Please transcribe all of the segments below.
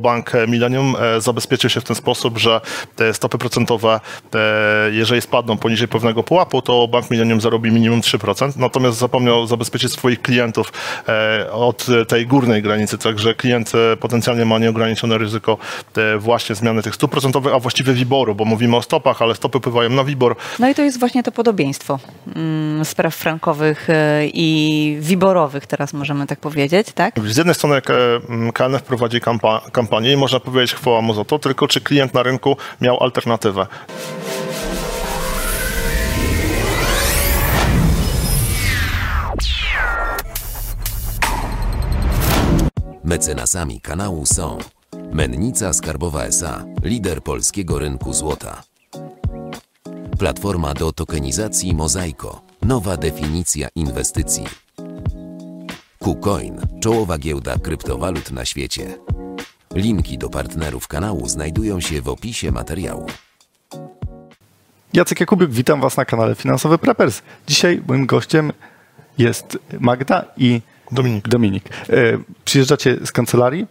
Bank Millennium zabezpieczył się w ten sposób, że te stopy procentowe, jeżeli spadną poniżej pewnego pułapu, to Bank Millennium zarobi minimum 3%, natomiast zapomniał zabezpieczyć swoich klientów od tej górnej granicy, także klient potencjalnie ma nieograniczone ryzyko właśnie zmiany tych stóp procentowych, a właściwie WIBORu, bo mówimy o stopach, ale stopy pływają na WIBOR. No i to jest właśnie to podobieństwo mm, spraw frankowych e, i WIBORowych, teraz możemy tak powiedzieć, tak? Z jednej strony KNF prowadzi kampa kampanię i można powiedzieć chwała mu za to, tylko czy klient na rynku miał alternatywę. Mecenasami kanału są Mennica Skarbowa SA, lider polskiego rynku złota. Platforma do tokenizacji Mozaiko, nowa definicja inwestycji. KuCoin, czołowa giełda kryptowalut na świecie. Linki do partnerów kanału znajdują się w opisie materiału. Jacek Jakubiuk, witam Was na kanale Finansowy Preppers. Dzisiaj moim gościem jest Magda i Dominik. Dominik. E, przyjeżdżacie z kancelarii.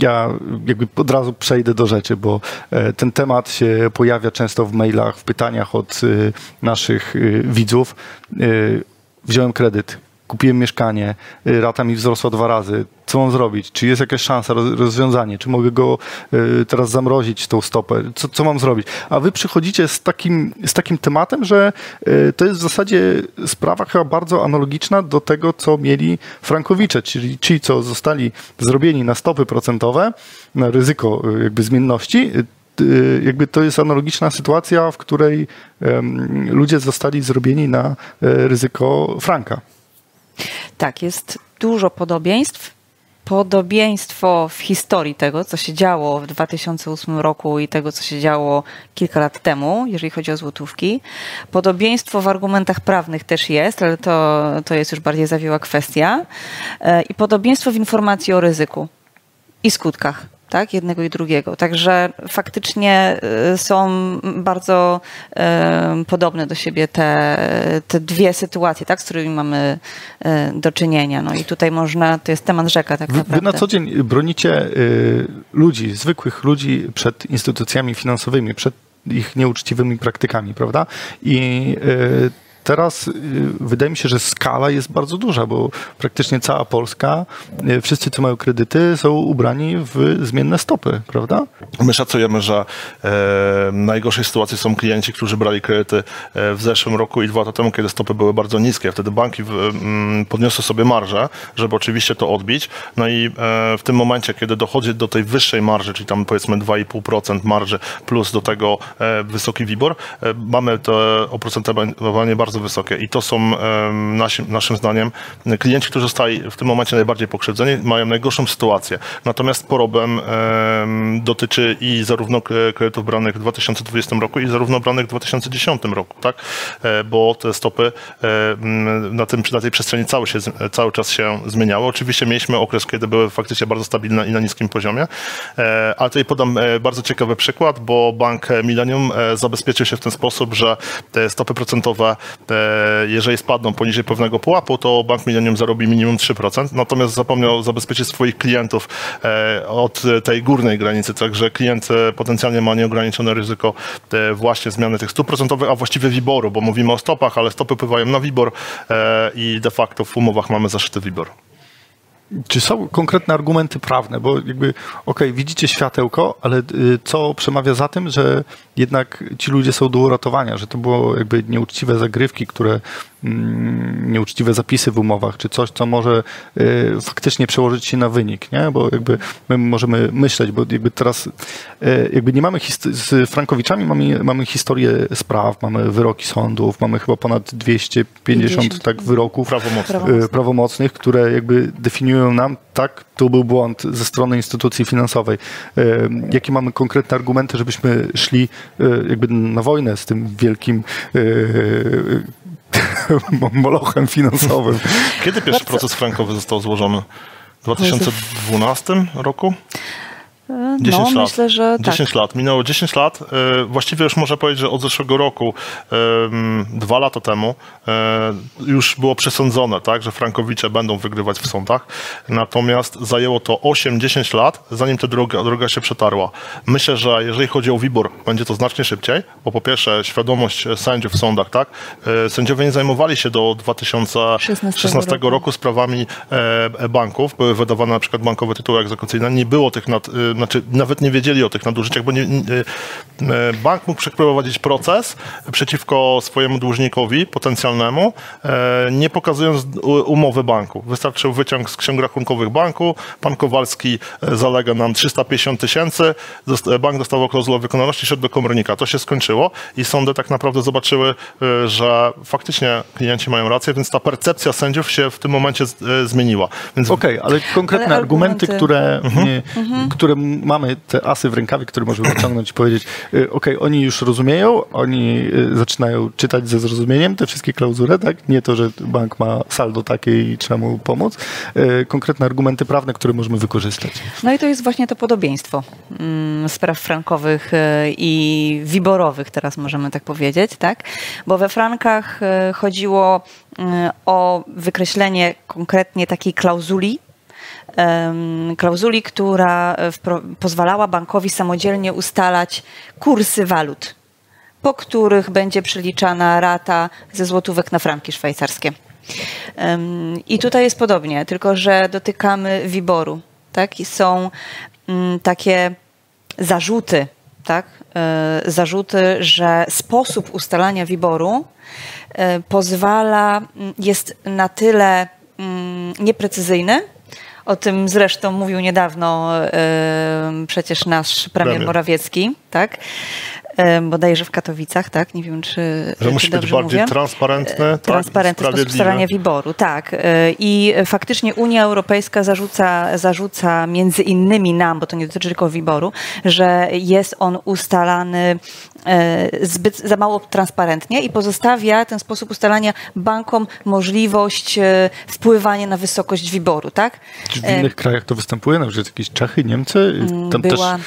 Ja jakby od razu przejdę do rzeczy, bo e, ten temat się pojawia często w mailach, w pytaniach od e, naszych widzów. Wziąłem kredyt, kupiłem mieszkanie, y, rata mi wzrosła dwa razy, co mam zrobić? Czy jest jakaś szansa, rozwiązanie? Czy mogę go y, teraz zamrozić, tą stopę? Co, co mam zrobić? A wy przychodzicie z takim, z takim tematem, że y, to jest w zasadzie sprawa chyba bardzo analogiczna do tego, co mieli frankowicze, czyli ci, co zostali zrobieni na stopy procentowe, na ryzyko jakby zmienności, jakby to jest analogiczna sytuacja, w której ludzie zostali zrobieni na ryzyko franka. Tak, jest dużo podobieństw. Podobieństwo w historii tego, co się działo w 2008 roku i tego, co się działo kilka lat temu, jeżeli chodzi o złotówki. Podobieństwo w argumentach prawnych też jest, ale to, to jest już bardziej zawiła kwestia. E, I podobieństwo w informacji o ryzyku i skutkach tak, jednego i drugiego. Także faktycznie y, są bardzo y, podobne do siebie te, te dwie sytuacje, tak, z którymi mamy y, do czynienia. No i tutaj można, to jest temat rzeka tak naprawdę. Wy na co dzień bronicie ludzi, zwykłych ludzi przed instytucjami finansowymi, przed ich nieuczciwymi praktykami, prawda? I Teraz y, wydaje mi się, że skala jest bardzo duża, bo praktycznie cała Polska, y, wszyscy, co mają kredyty, są ubrani w zmienne stopy, prawda? My szacujemy, że e, najgorszej sytuacji są klienci, którzy brali kredyty e, w zeszłym roku i dwa lata temu, kiedy stopy były bardzo niskie. Wtedy banki w, m, podniosły sobie marżę, żeby oczywiście to odbić. No i e, w tym momencie, kiedy dochodzi do tej wyższej marży, czyli tam powiedzmy 2,5% marży plus do tego e, wysoki WIBOR, mamy to oprocentowanie bardzo bardzo wysokie i to są nasi, naszym zdaniem klienci, którzy zostali w tym momencie najbardziej pokrzywdzeni, mają najgorszą sytuację. Natomiast problem dotyczy i zarówno kredytów branych w 2020 roku i zarówno branych w 2010 roku, tak? E, bo te stopy na, tym, na tej przestrzeni cały, się, cały czas się zmieniały. Oczywiście mieliśmy okres, kiedy były faktycznie bardzo stabilne i na niskim poziomie, e, ale tutaj podam e, bardzo ciekawy przykład, bo Bank Millennium zabezpieczył się w ten sposób, że te stopy procentowe jeżeli spadną poniżej pewnego pułapu, to Bank Millennium zarobi minimum 3%, natomiast zapomniał zabezpieczyć swoich klientów e, od tej górnej granicy, także klient e, potencjalnie ma nieograniczone ryzyko e, właśnie zmiany tych stóp procentowych, a właściwie WIBORu, bo mówimy o stopach, ale stopy pływają na WIBOR i de facto w umowach mamy zaszyty WIBOR. Czy są konkretne argumenty prawne? Bo jakby, okej, okay, widzicie światełko, ale y, co przemawia za tym, że jednak ci ludzie są do uratowania, że to było jakby nieuczciwe zagrywki, które nieuczciwe zapisy w umowach, czy coś, co może y, faktycznie przełożyć się na wynik, nie? Bo jakby my możemy myśleć, bo jakby teraz y, jakby nie mamy z Frankowiczami mamy, mamy historię spraw, mamy wyroki sądów, mamy chyba ponad 250 50. tak wyroków prawomocnych. Y, prawomocnych, które jakby definiują nam, tak, to był błąd ze strony instytucji finansowej. Jakie mamy konkretne argumenty, żebyśmy szli jakby na wojnę z tym wielkim molochem finansowym. Kiedy pierwszy proces frankowy został złożony? W 2012 roku? E, 10 no, lat. myślę, że tak. 10 lat. Minęło 10 lat. E, Właściwie już można powiedzieć, że od zeszłego roku, dwa lata temu, e, już było przesądzone, tak, że Frankowicze będą wygrywać w sądach. Natomiast zajęło to 8-10 lat, zanim ta droga, droga się przetarła. Myślę, że jeżeli chodzi o WIBOR, będzie to znacznie szybciej, bo po pierwsze świadomość sędziów w sądach, tak, e, sędziowie nie zajmowali się do 2016 roku, roku sprawami banków. Były wydawane na przykład bankowe tytuły egzekucyjne. Nie było tych, nad, y, znaczy nawet nie wiedzieli o tych nadużyciach, bo nie, nie, y, bank mógł przeprowadzić proces przeciwko swojemu dłużnikowi potencjalnemu, e, nie pokazując umowy banku. Wystarczył wyciąg z ksiąg rachunkowych banku. Pan Kowalski e, zalega nam 350 tysięcy. Bank dostawał klauzulę wykonalności, szedł do komornika. To się skończyło i sądy tak naprawdę zobaczyły, e, że faktycznie klienci mają rację, więc ta percepcja sędziów się w tym momencie e, zmieniła. Więc Okej, ale konkretne Ale argumenty, argumenty- które, Mhm. nie, które mamy, te asy w rękawie, które możemy wyciągnąć i powiedzieć, y, okej, oni już rozumieją, oni y, zaczynają czytać ze zrozumieniem te wszystkie klauzule, tak? Nie to, że bank ma saldo takie i trzeba mu pomóc. Y, Konkretne argumenty prawne, które możemy wykorzystać. No i to jest właśnie to podobieństwo mm, spraw frankowych i wiborowych, teraz możemy tak powiedzieć, tak? Bo we frankach chodziło o wykreślenie konkretnie takiej klauzuli, klauzuli, która e, pozwalała bankowi samodzielnie ustalać kursy walut, po których będzie przeliczana rata ze złotówek na franki szwajcarskie. I tutaj jest podobnie, tylko że dotykamy wiboru. Tak? I są mm, takie zarzuty, tak? E, zarzuty, że sposób ustalania wiboru e, pozwala, mm, jest na tyle mm, nieprecyzyjny. O tym zresztą mówił niedawno e, przecież nasz premier Premier. Morawiecki, tak? E, Bodajże w Katowicach, tak? Nie wiem, czy, że musi czy być dobrze bardziej mówię. transparentny, tak, Transparentny sposób sprawiedliwy. ustalania wyboru, tak. Y, I faktycznie Unia Europejska zarzuca, zarzuca między innymi nam, bo to nie dotyczy tylko wyboru, że jest on ustalany y, zbyt za mało transparentnie i pozostawia ten sposób ustalania bankom możliwość wpływania na wysokość wyboru, tak? Czy w E, innych krajach to występuje? Na przykład jakieś Czechy, Niemcy? Tam była- też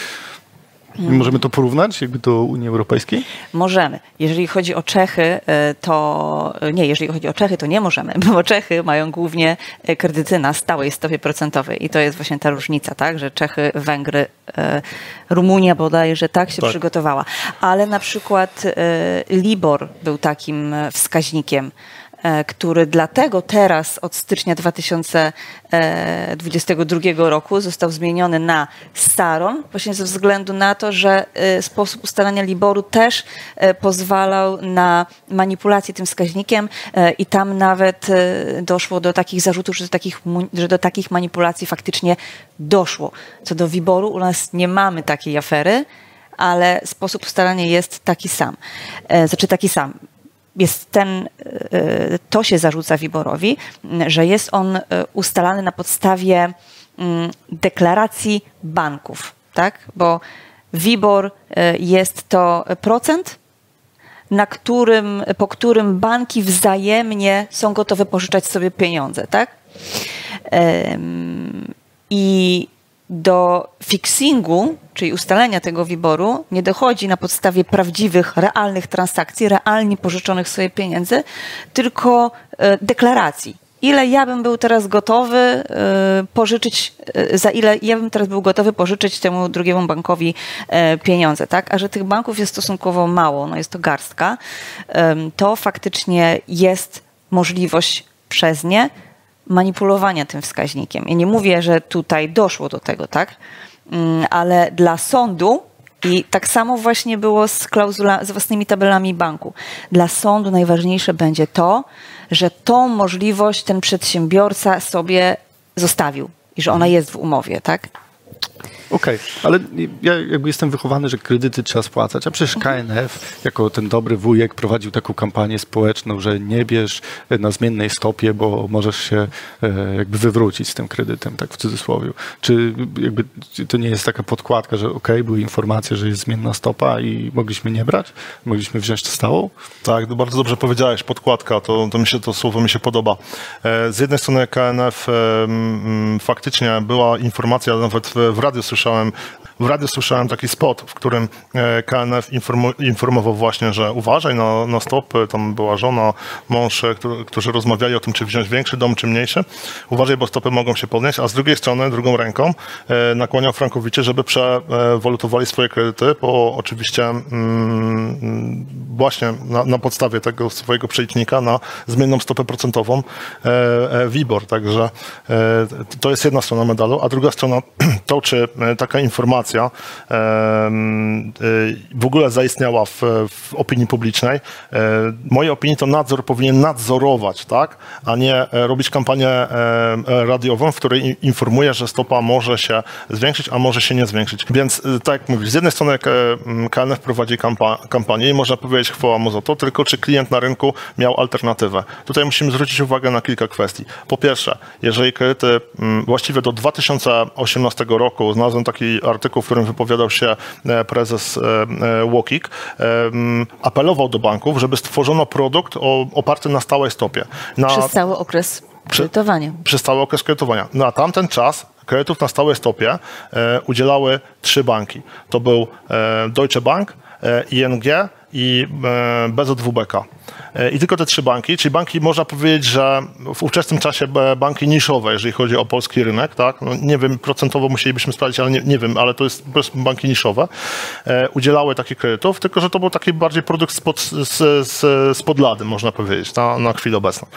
możemy to porównać jakby do Unii Europejskiej? Możemy. Jeżeli chodzi o Czechy, y, to nie, jeżeli chodzi o Czechy, to nie możemy, bo Czechy mają głównie y, kredyty na stałej stopie procentowej i to jest właśnie ta różnica, tak, że Czechy, Węgry, y, Rumunia bodajże tak się Tak. przygotowała. Ale na przykład Libor był takim wskaźnikiem, który dlatego teraz od stycznia 2022 roku został zmieniony na Staron, właśnie ze względu na to, że y, sposób ustalania Liboru też y, pozwalał na manipulację tym wskaźnikiem i tam nawet doszło do takich zarzutów, że do takich, że do takich manipulacji faktycznie doszło. Co do Wiboru, u nas nie mamy takiej afery, ale sposób ustalania jest taki sam. E, Znaczy taki sam jest ten, e, to się zarzuca Wiborowi, że jest on e, ustalany na podstawie mm, deklaracji banków, tak? Bo Wibor e, jest to procent, na którym, po którym banki wzajemnie są gotowe pożyczać sobie pieniądze, tak? I do fixingu, czyli ustalenia tego wyboru, nie dochodzi na podstawie prawdziwych, realnych transakcji, realnie pożyczonych sobie pieniędzy, tylko e, deklaracji. Ile ja bym był teraz gotowy e, pożyczyć, e, za ile ja bym teraz był gotowy pożyczyć temu drugiemu bankowi pieniądze, tak? A że tych banków jest stosunkowo mało, no jest to garstka, to faktycznie jest możliwość przez nie manipulowania tym wskaźnikiem. Ja nie mówię, że tutaj doszło do tego, tak? Mm, Ale dla sądu i tak samo właśnie było z klauzula, z własnymi tabelami banku. Dla sądu najważniejsze będzie to, że tą możliwość ten przedsiębiorca sobie zostawił i że ona jest w umowie, tak? Okej, ale ja jakby jestem wychowany, że kredyty trzeba spłacać, a przecież Mhm. KNF jako ten dobry wujek prowadził taką kampanię społeczną, że nie bierz na zmiennej stopie, bo możesz się e, jakby wywrócić z tym kredytem, tak w cudzysłowie. Czy jakby to nie jest taka podkładka, że okej, były informacje, że jest zmienna stopa i mogliśmy nie brać? Mogliśmy wziąć to stałą? Tak, no bardzo dobrze powiedziałeś, podkładka, to, to, mi się, to słowo mi się podoba. E, Z jednej strony KNF faktycznie była informacja, nawet w, w radiu słyszałem, słyszałem w radiu słyszałem taki spot, w którym e, KNF informował właśnie, że uważaj na, na stopy, tam była żona, mąż, e, którzy rozmawiali o tym, czy wziąć większy dom, czy mniejszy. Uważaj, bo stopy mogą się podnieść, a z drugiej strony, drugą ręką e, nakłaniał frankowicie, żeby przewalutowali swoje kredyty, bo oczywiście mm, właśnie na, na, podstawie tego swojego przelicznika na zmienną stopę procentową WIBOR. Także to jest jedna strona medalu, a druga strona to, czy taka informacja informacja y, w ogóle zaistniała w, w opinii publicznej. E, mojej opinii to nadzór powinien nadzorować, tak? a nie e, robić kampanię e, radiową, w której informuje, że stopa może się zwiększyć, a może się nie zwiększyć. Więc tak jak mówisz, z jednej strony KNF prowadzi kampa kampanię i można powiedzieć chwała mu za to, tylko czy klient na rynku miał alternatywę. Tutaj musimy zwrócić uwagę na kilka kwestii. Po pierwsze, jeżeli kredyty właściwie do 2018 roku, znalazłem taki artykuł, w którym wypowiadał się e, prezes Łokik, e, e, apelował do banków, żeby stworzono produkt oparty na stałej stopie. Na, przez cały okres kredytowania. Przy, przez cały okres kredytowania. Na tamten czas kredytów na stałej stopie e, udzielały trzy banki. To był e, Deutsche Bank, e, ING i e, BZWBK. E, I tylko te trzy banki, czyli banki można powiedzieć, że w ówczesnym czasie banki niszowe, jeżeli chodzi o polski rynek, tak? No nie wiem, procentowo musielibyśmy sprawdzić, ale nie, nie wiem, ale to jest banki niszowe, e, udzielały takich kredytów, tylko że to był taki bardziej produkt spod, z, z, spod lady, można powiedzieć, na, na chwilę obecną,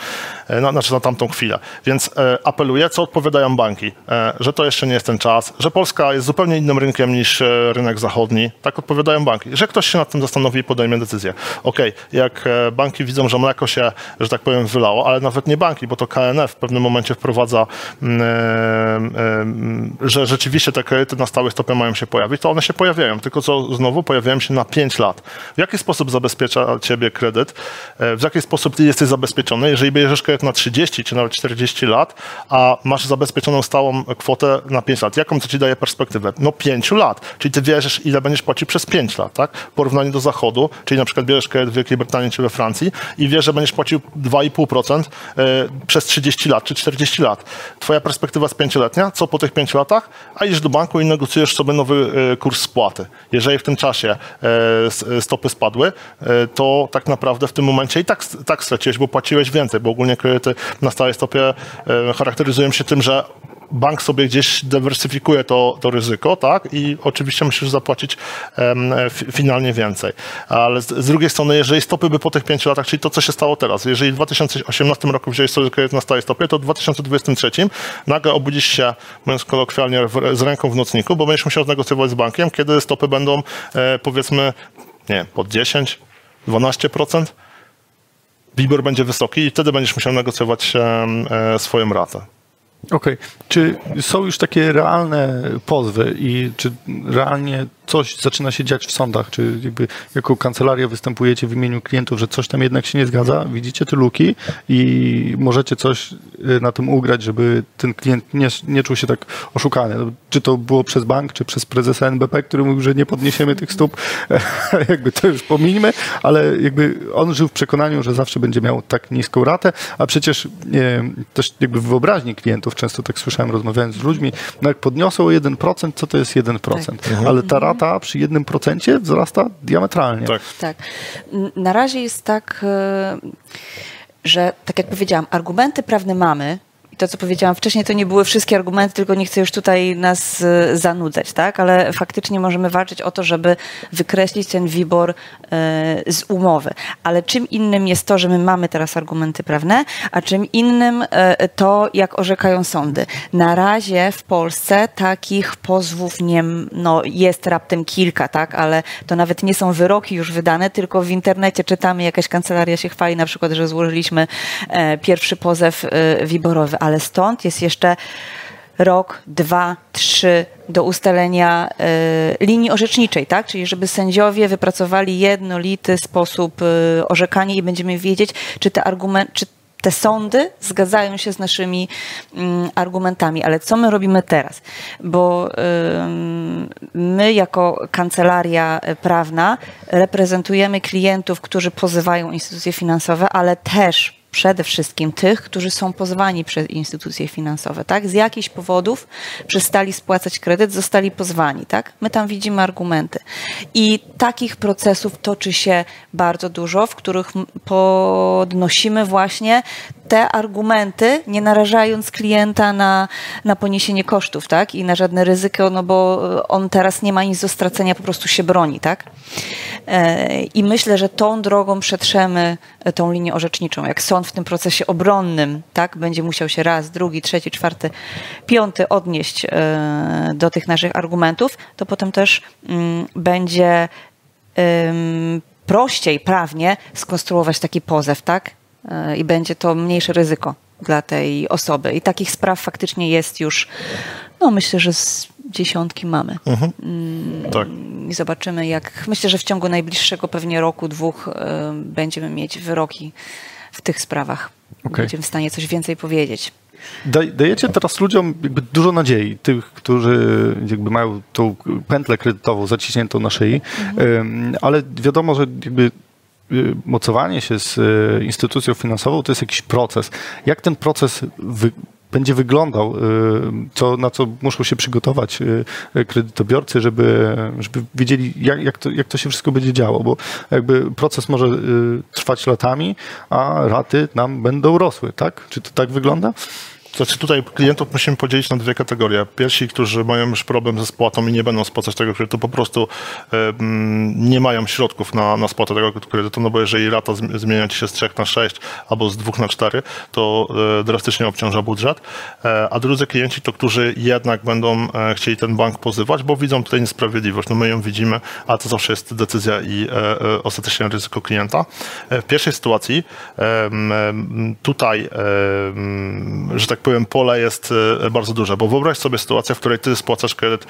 e, na, znaczy na tamtą chwilę. Więc e, apeluję, co odpowiadają banki, e, że to jeszcze nie jest ten czas, że Polska jest zupełnie innym rynkiem niż e, rynek zachodni, tak odpowiadają banki, że ktoś się nad tym zastanowi i podejmie decyzję. Okej, okay, jak banki widzą, że mleko się, że tak powiem, wylało, ale nawet nie banki, bo to KNF w pewnym momencie wprowadza, mm, e, e, że rzeczywiście te kredyty na stałe stopie mają się pojawić, to one się pojawiają, tylko co znowu pojawiają się na 5 lat. W jaki sposób zabezpiecza ciebie kredyt? E, w jaki sposób ty jesteś zabezpieczony? Jeżeli bierzesz kredyt na 30 czy nawet 40 lat, a masz zabezpieczoną stałą kwotę na 5 lat, jaką to ci daje perspektywę? No 5 lat, czyli ty wiesz, ile będziesz płacił przez 5 lat, tak? W porównaniu do zachodu, czyli na przykład bierzesz kredyt w Wielkiej Brytanii czy we Francji i wiesz, że będziesz płacił 2,5% e, przez 30 lat czy 40 lat. Twoja perspektywa jest pięcioletnia, co po tych 5 latach? A idziesz do banku i negocjujesz sobie nowy e, kurs spłaty. Jeżeli w tym czasie e, stopy spadły, to tak naprawdę w tym momencie i tak, tak straciłeś, bo płaciłeś więcej, bo ogólnie kredyty na stałej stopie charakteryzują się tym, że bank sobie gdzieś dywersyfikuje to, to ryzyko, tak? I oczywiście musisz zapłacić um, finalnie więcej. Ale z, z, drugiej strony, jeżeli stopy by po tych pięciu latach, czyli to, co się stało teraz, jeżeli w 2018 roku wziąłeś sobie kredyt na stałej stopie, to w 2023 nagle obudzisz się, mówiąc kolokwialnie, w, z ręką w nocniku, bo będziesz musiał znegocjować z bankiem, kiedy stopy będą, e, powiedzmy, nie pod 10, 12%. WIBOR będzie wysoki i wtedy będziesz musiał negocjować e, swoją ratę. Okej. Okay. Czy są już takie realne pozwy i czy realnie coś zaczyna się dziać w sądach? Czy jakby jako kancelaria występujecie w imieniu klientów, że coś tam jednak się nie zgadza? Widzicie te luki i możecie coś y, na tym ugrać, żeby ten klient nie, nie czuł się tak oszukany? No, czy to było przez bank, czy przez prezesa NBP, który mówił, że nie podniesiemy tych stóp? jakby to już pomińmy, ale jakby on żył w przekonaniu, że zawsze będzie miał tak niską ratę, a przecież nie, też jakby w wyobraźni klientów, często tak słyszałem rozmawiając z ludźmi, no jak podniosą o 1%, co to jest 1%? Tak. Ale ta rata rata przy jednym procencie wzrasta diametralnie. Tak. tak. Na razie jest tak, e, że tak jak powiedziałam, argumenty prawne mamy, to, co powiedziałam wcześniej, to nie były wszystkie argumenty, tylko nie chcę już tutaj nas e, zanudzać, tak? Ale faktycznie możemy walczyć o to, żeby wykreślić ten WIBOR e, z umowy. Ale czym innym jest to, że my mamy teraz argumenty prawne, a czym innym e, to, jak orzekają sądy. Na razie w Polsce takich pozwów nie, no, jest raptem kilka, tak? Ale to nawet nie są wyroki już wydane, tylko w internecie czytamy, jakaś kancelaria się chwali na przykład, że złożyliśmy pierwszy pozew WIBORowy, ale stąd jest jeszcze rok, dwa, trzy do ustalenia y, linii orzeczniczej, tak? Czyli żeby sędziowie wypracowali jednolity sposób y, orzekania i będziemy wiedzieć, czy te argumenty, czy te sądy zgadzają się z naszymi mm, argumentami, ale co my robimy teraz? Bo my jako kancelaria prawna reprezentujemy klientów, którzy pozywają instytucje finansowe, ale też przede wszystkim tych, którzy są pozwani przez instytucje finansowe, tak? Z jakichś powodów przestali spłacać kredyt, zostali pozwani, tak? My tam widzimy argumenty. I takich procesów toczy się bardzo dużo, w których podnosimy właśnie te argumenty, nie narażając klienta na, na poniesienie kosztów, tak? I na żadne ryzyko, no bo on teraz nie ma nic do stracenia, po prostu się broni, tak? E, I myślę, że tą drogą przetrzemy e, tą linię orzeczniczą. Jak sąd w tym procesie obronnym, tak? Będzie musiał się raz, drugi, trzeci, czwarty, piąty odnieść e, do tych naszych argumentów, to potem też mm, będzie prościej prawnie skonstruować taki pozew, tak? E, I będzie to mniejsze ryzyko dla tej osoby. I takich spraw faktycznie jest już, no myślę, że z dziesiątki mamy. Tak. I zobaczymy, jak. Myślę, że w ciągu najbliższego pewnie roku, dwóch e, będziemy mieć wyroki w tych sprawach. Okej. Będziemy w stanie coś więcej powiedzieć. Daj, dajecie teraz ludziom dużo nadziei, tych, którzy jakby mają tą pętlę kredytową zaciśniętą na szyi, Ym, ale wiadomo, że jakby y, mocowanie się z y, instytucją finansową to jest jakiś proces. Jak ten proces wy, będzie wyglądał, y, co, na co muszą się przygotować y, kredytobiorcy, żeby, żeby wiedzieli, jak, jak, to, jak to się wszystko będzie działo, bo jakby proces może y, trwać latami, a raty nam będą rosły, tak? Czy to tak wygląda? Znaczy tutaj klientów musimy podzielić na dwie kategorie. Pierwsi, którzy mają już problem ze spłatą i nie będą spłacać tego kredytu, po prostu nie mają środków na, na spłatę tego kredytu, no bo jeżeli rata zm- zmienia się z 3 na 6 albo z 2 na 4, to e, drastycznie obciąża budżet. E, a drudzy klienci to, którzy jednak będą e, chcieli ten bank pozywać, bo widzą tutaj niesprawiedliwość. No my ją widzimy, a to zawsze jest decyzja i e, e, ostatecznie ryzyko klienta. W pierwszej sytuacji tutaj, że tak powiem, pole jest e, bardzo duże, bo wyobraź sobie sytuację, w której ty spłacasz kredyt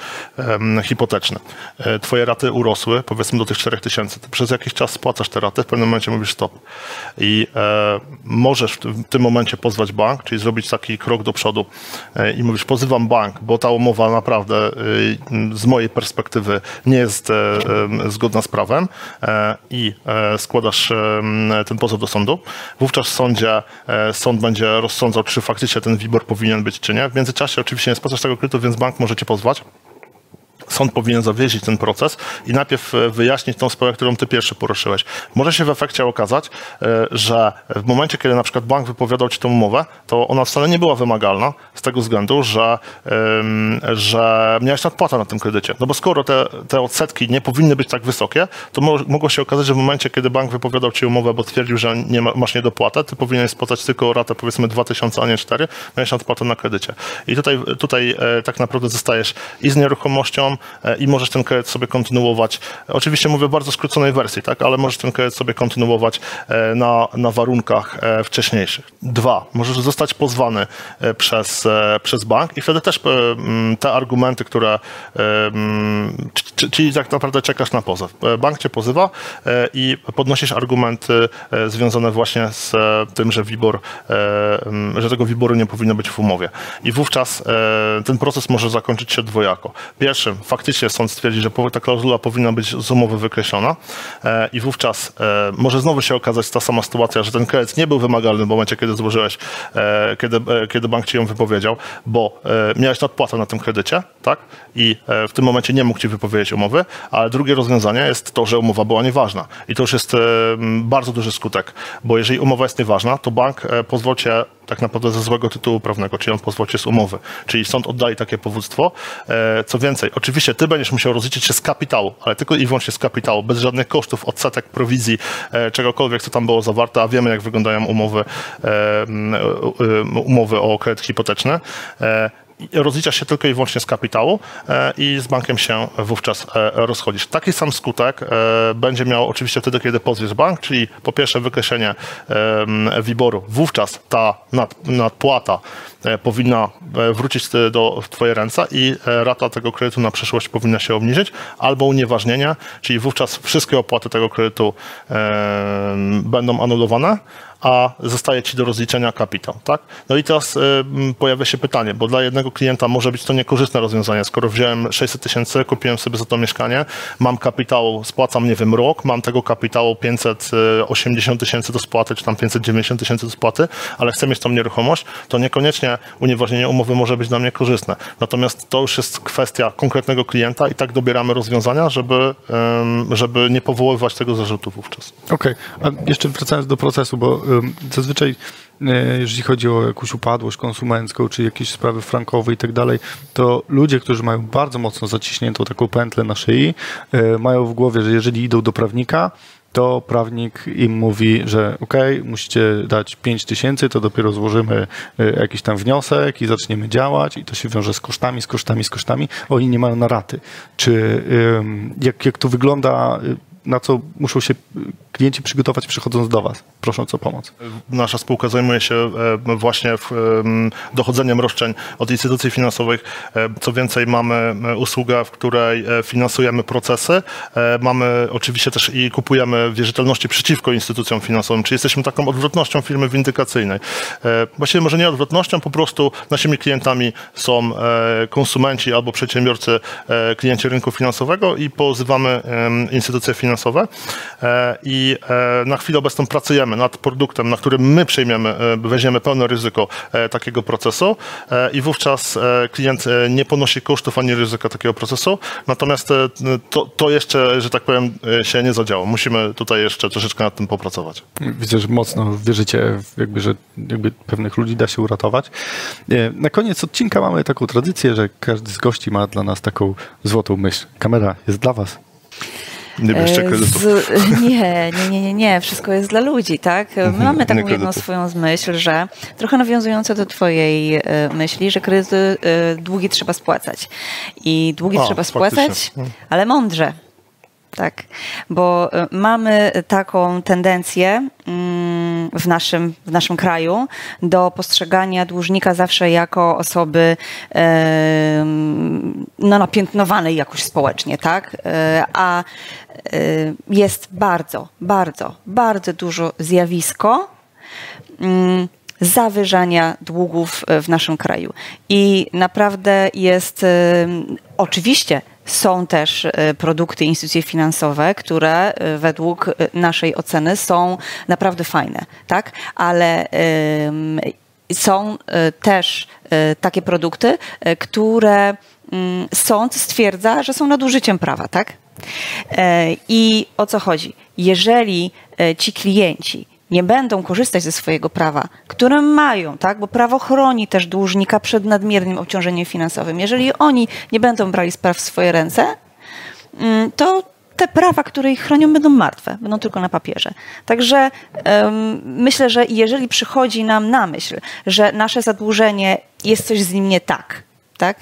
hipoteczny. E, Twoje raty urosły, powiedzmy do tych 4000. Ty przez jakiś czas spłacasz te raty, w pewnym momencie mówisz stop. I e, możesz w tym- momencie pozwać bank, czyli zrobić taki krok do przodu i mówisz, pozywam bank, bo ta umowa naprawdę z mojej perspektywy nie jest zgodna z prawem i składasz ten pozew do sądu. Wówczas w sądzie sąd będzie rozsądzał, czy faktycznie ten WIBOR powinien być, czy nie. W międzyczasie oczywiście nie spłacasz tego kredytu, więc bank może cię pozwać. Sąd powinien zawiesić ten proces i najpierw e, wyjaśnić tą sprawę, którą ty pierwszy poruszyłeś. Może się w efekcie okazać, e, że w momencie, kiedy na przykład bank wypowiadał ci tę umowę, to ona wcale nie była wymagalna z tego względu, że, że miałeś nadpłatę na tym kredycie. No bo skoro te, te odsetki nie powinny być tak wysokie, to mo- mogło się okazać, że w momencie, kiedy bank wypowiadał ci umowę, bo twierdził, że nie ma, masz niedopłatę, ty powinieneś spłacać tylko ratę powiedzmy 2000, a nie 4, miałeś nadpłatę na kredycie. I tutaj, tutaj e, tak naprawdę zostajesz i z nieruchomością i możesz ten kredyt sobie kontynuować. Oczywiście mówię bardzo skróconej wersji, tak, ale możesz ten kredyt sobie kontynuować e, na, na warunkach e, wcześniejszych. Dwa, możesz zostać pozwany e, przez, e, przez bank i wtedy też e, te argumenty, które, e, czyli tak naprawdę czekasz na pozew. E, Bank cię pozywa e, i podnosisz argumenty e, związane właśnie z e, tym, że WIBOR, e, że tego WIBORu nie powinno być w umowie. I wówczas e, ten proces może zakończyć się dwojako. Pierwszym, faktycznie sąd stwierdzi, że ta klauzula powinna być z umowy wykreślona e, i wówczas e, może znowu się okazać ta sama sytuacja, że ten kredyt nie był wymagalny w momencie, kiedy złożyłeś, e, kiedy, kiedy bank ci ją wypowiedział, bo miałeś nadpłatę na tym kredycie, tak? I w tym momencie nie mógł ci wypowiedzieć umowy, ale drugie rozwiązanie jest to, że umowa była nieważna. I to już jest bardzo duży skutek, bo jeżeli umowa jest nieważna, to bank pozwól cię tak naprawdę ze złego tytułu prawnego, czyli on pozwól cię z umowy. Czyli sąd oddali takie powództwo. Co więcej, oczywiście ty będziesz musiał rozliczyć się z kapitału, ale tylko i wyłącznie z kapitału, bez żadnych kosztów, odsetek, prowizji, e, czegokolwiek, co tam było zawarte, a wiemy, jak wyglądają umowy, e, e, umowy o kredyt hipoteczny. Rozliczasz się tylko i wyłącznie z kapitału i z bankiem się wówczas rozchodzisz. Taki sam skutek będzie miał oczywiście wtedy, kiedy pozwiesz bank, czyli po pierwsze wykreślenie WIBOR-u. Wówczas ta nad, nadpłata powinna e, wrócić e, do, w twoje ręce i e, rata tego kredytu na przyszłość powinna się obniżyć, albo unieważnienie, czyli wówczas wszystkie opłaty tego kredytu e, będą anulowane, a zostaje ci do rozliczenia kapitał, tak? No i teraz pojawia się pytanie, bo dla jednego klienta może być to niekorzystne rozwiązanie. Skoro wziąłem 600 tysięcy, kupiłem sobie za to mieszkanie, mam kapitał, spłacam, nie wiem, rok, mam tego kapitału 580 tysięcy do spłaty, czy tam 590 tysięcy do spłaty, ale chcę mieć tą nieruchomość, to niekoniecznie unieważnienie umowy może być dla mnie korzystne. Natomiast to już jest kwestia konkretnego klienta i tak dobieramy rozwiązania, żeby, żeby nie powoływać tego zarzutu wówczas. Okej, a jeszcze wracając do procesu, bo zazwyczaj e, jeżeli chodzi o jakąś upadłość konsumencką, czy jakieś sprawy frankowe i tak dalej, to ludzie, którzy mają bardzo mocno zaciśniętą taką pętlę na szyi, e, mają w głowie, że jeżeli idą do prawnika, to prawnik im mówi, że ok, musicie dać 5 tysięcy, to dopiero złożymy e, jakiś tam wniosek i zaczniemy działać i to się wiąże z kosztami, z kosztami, z kosztami. Oni nie mają na raty. Czy jak, jak to wygląda, y, na co muszą się y, klienci przygotować przychodząc do Was, prosząc o pomoc? Nasza spółka zajmuje się e, właśnie dochodzeniem roszczeń od instytucji finansowych. E, Co więcej, mamy e, usługę, w której finansujemy procesy. Mamy oczywiście też i kupujemy wierzytelności przeciwko instytucjom finansowym, czyli jesteśmy taką odwrotnością firmy windykacyjnej. Właściwie może nie odwrotnością, po prostu naszymi klientami są konsumenci albo przedsiębiorcy, klienci rynku finansowego i pozywamy instytucje finansowe E, i e, na chwilę obecną pracujemy nad produktem, na którym my przejmiemy, e, weźmiemy pełne ryzyko takiego procesu i wówczas klient nie ponosi kosztów ani ryzyka takiego procesu, natomiast to, to jeszcze, że tak powiem, się nie zadziało. Musimy tutaj jeszcze troszeczkę nad tym popracować. Widzę, że mocno wierzycie, jakby, że jakby pewnych ludzi da się uratować. Na koniec odcinka mamy taką tradycję, że każdy z gości ma dla nas taką złotą myśl. Kamera jest dla Was. Nie bierzcie E, nie, nie, nie, nie, nie. Wszystko jest dla ludzi, tak? My mamy taką jedną swoją myśl, że trochę nawiązujące do twojej e, myśli, że kredyty e, długi trzeba spłacać. I długi A, trzeba faktycznie. spłacać, ale mądrze. Tak, bo mamy taką tendencję mm, w naszym, w naszym kraju do postrzegania dłużnika zawsze jako osoby no, napiętnowanej jakoś społecznie, tak? E, A e, jest bardzo, bardzo, bardzo dużo zjawisko, mm, zawyżania długów w naszym kraju. I naprawdę jest, oczywiście są też e, produkty, instytucje finansowe, które e, według e, naszej oceny są naprawdę fajne, tak? Ale są też takie produkty, które mm, sąd stwierdza, że są nadużyciem prawa, tak? I o co chodzi? Jeżeli ci klienci nie będą korzystać ze swojego prawa, które mają, tak? bo prawo chroni też dłużnika przed nadmiernym obciążeniem finansowym. Jeżeli oni nie będą brali spraw w swoje ręce, mm, to te prawa, które ich chronią, będą martwe, będą tylko na papierze. Także em, myślę, że jeżeli przychodzi nam na myśl, że nasze zadłużenie jest coś z nim nie tak, tak?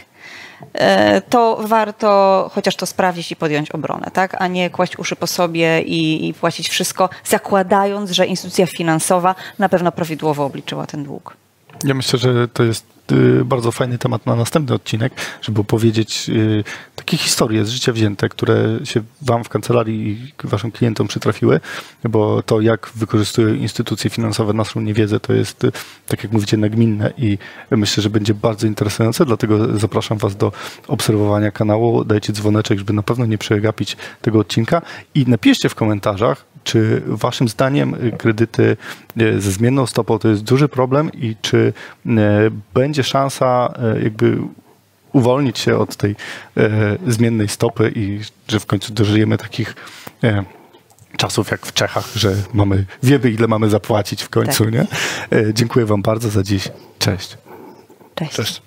E, to warto chociaż to sprawdzić i podjąć obronę, tak? a nie kłaść uszy po sobie i, i płacić wszystko, zakładając, że instytucja finansowa na pewno prawidłowo obliczyła ten dług. Ja myślę, że to jest bardzo fajny temat na następny odcinek, żeby opowiedzieć y, takie historie z życia wzięte, które się Wam w kancelarii i Waszym klientom przytrafiły, bo to, jak wykorzystują instytucje finansowe naszą niewiedzę, to jest, y, tak jak mówicie, nagminne i myślę, że będzie bardzo interesujące, dlatego zapraszam Was do obserwowania kanału, dajcie dzwoneczek, żeby na pewno nie przegapić tego odcinka. I napiszcie w komentarzach, czy waszym zdaniem y, kredyty y, ze zmienną stopą to jest duży problem i czy y, będzie szansa y, jakby uwolnić się od tej y, zmiennej stopy i że w końcu dożyjemy takich y, czasów jak w Czechach, że mamy, wiemy ile mamy zapłacić w końcu, Tak. nie? Dziękuję wam bardzo za dziś. Cześć. Cześć. Cześć.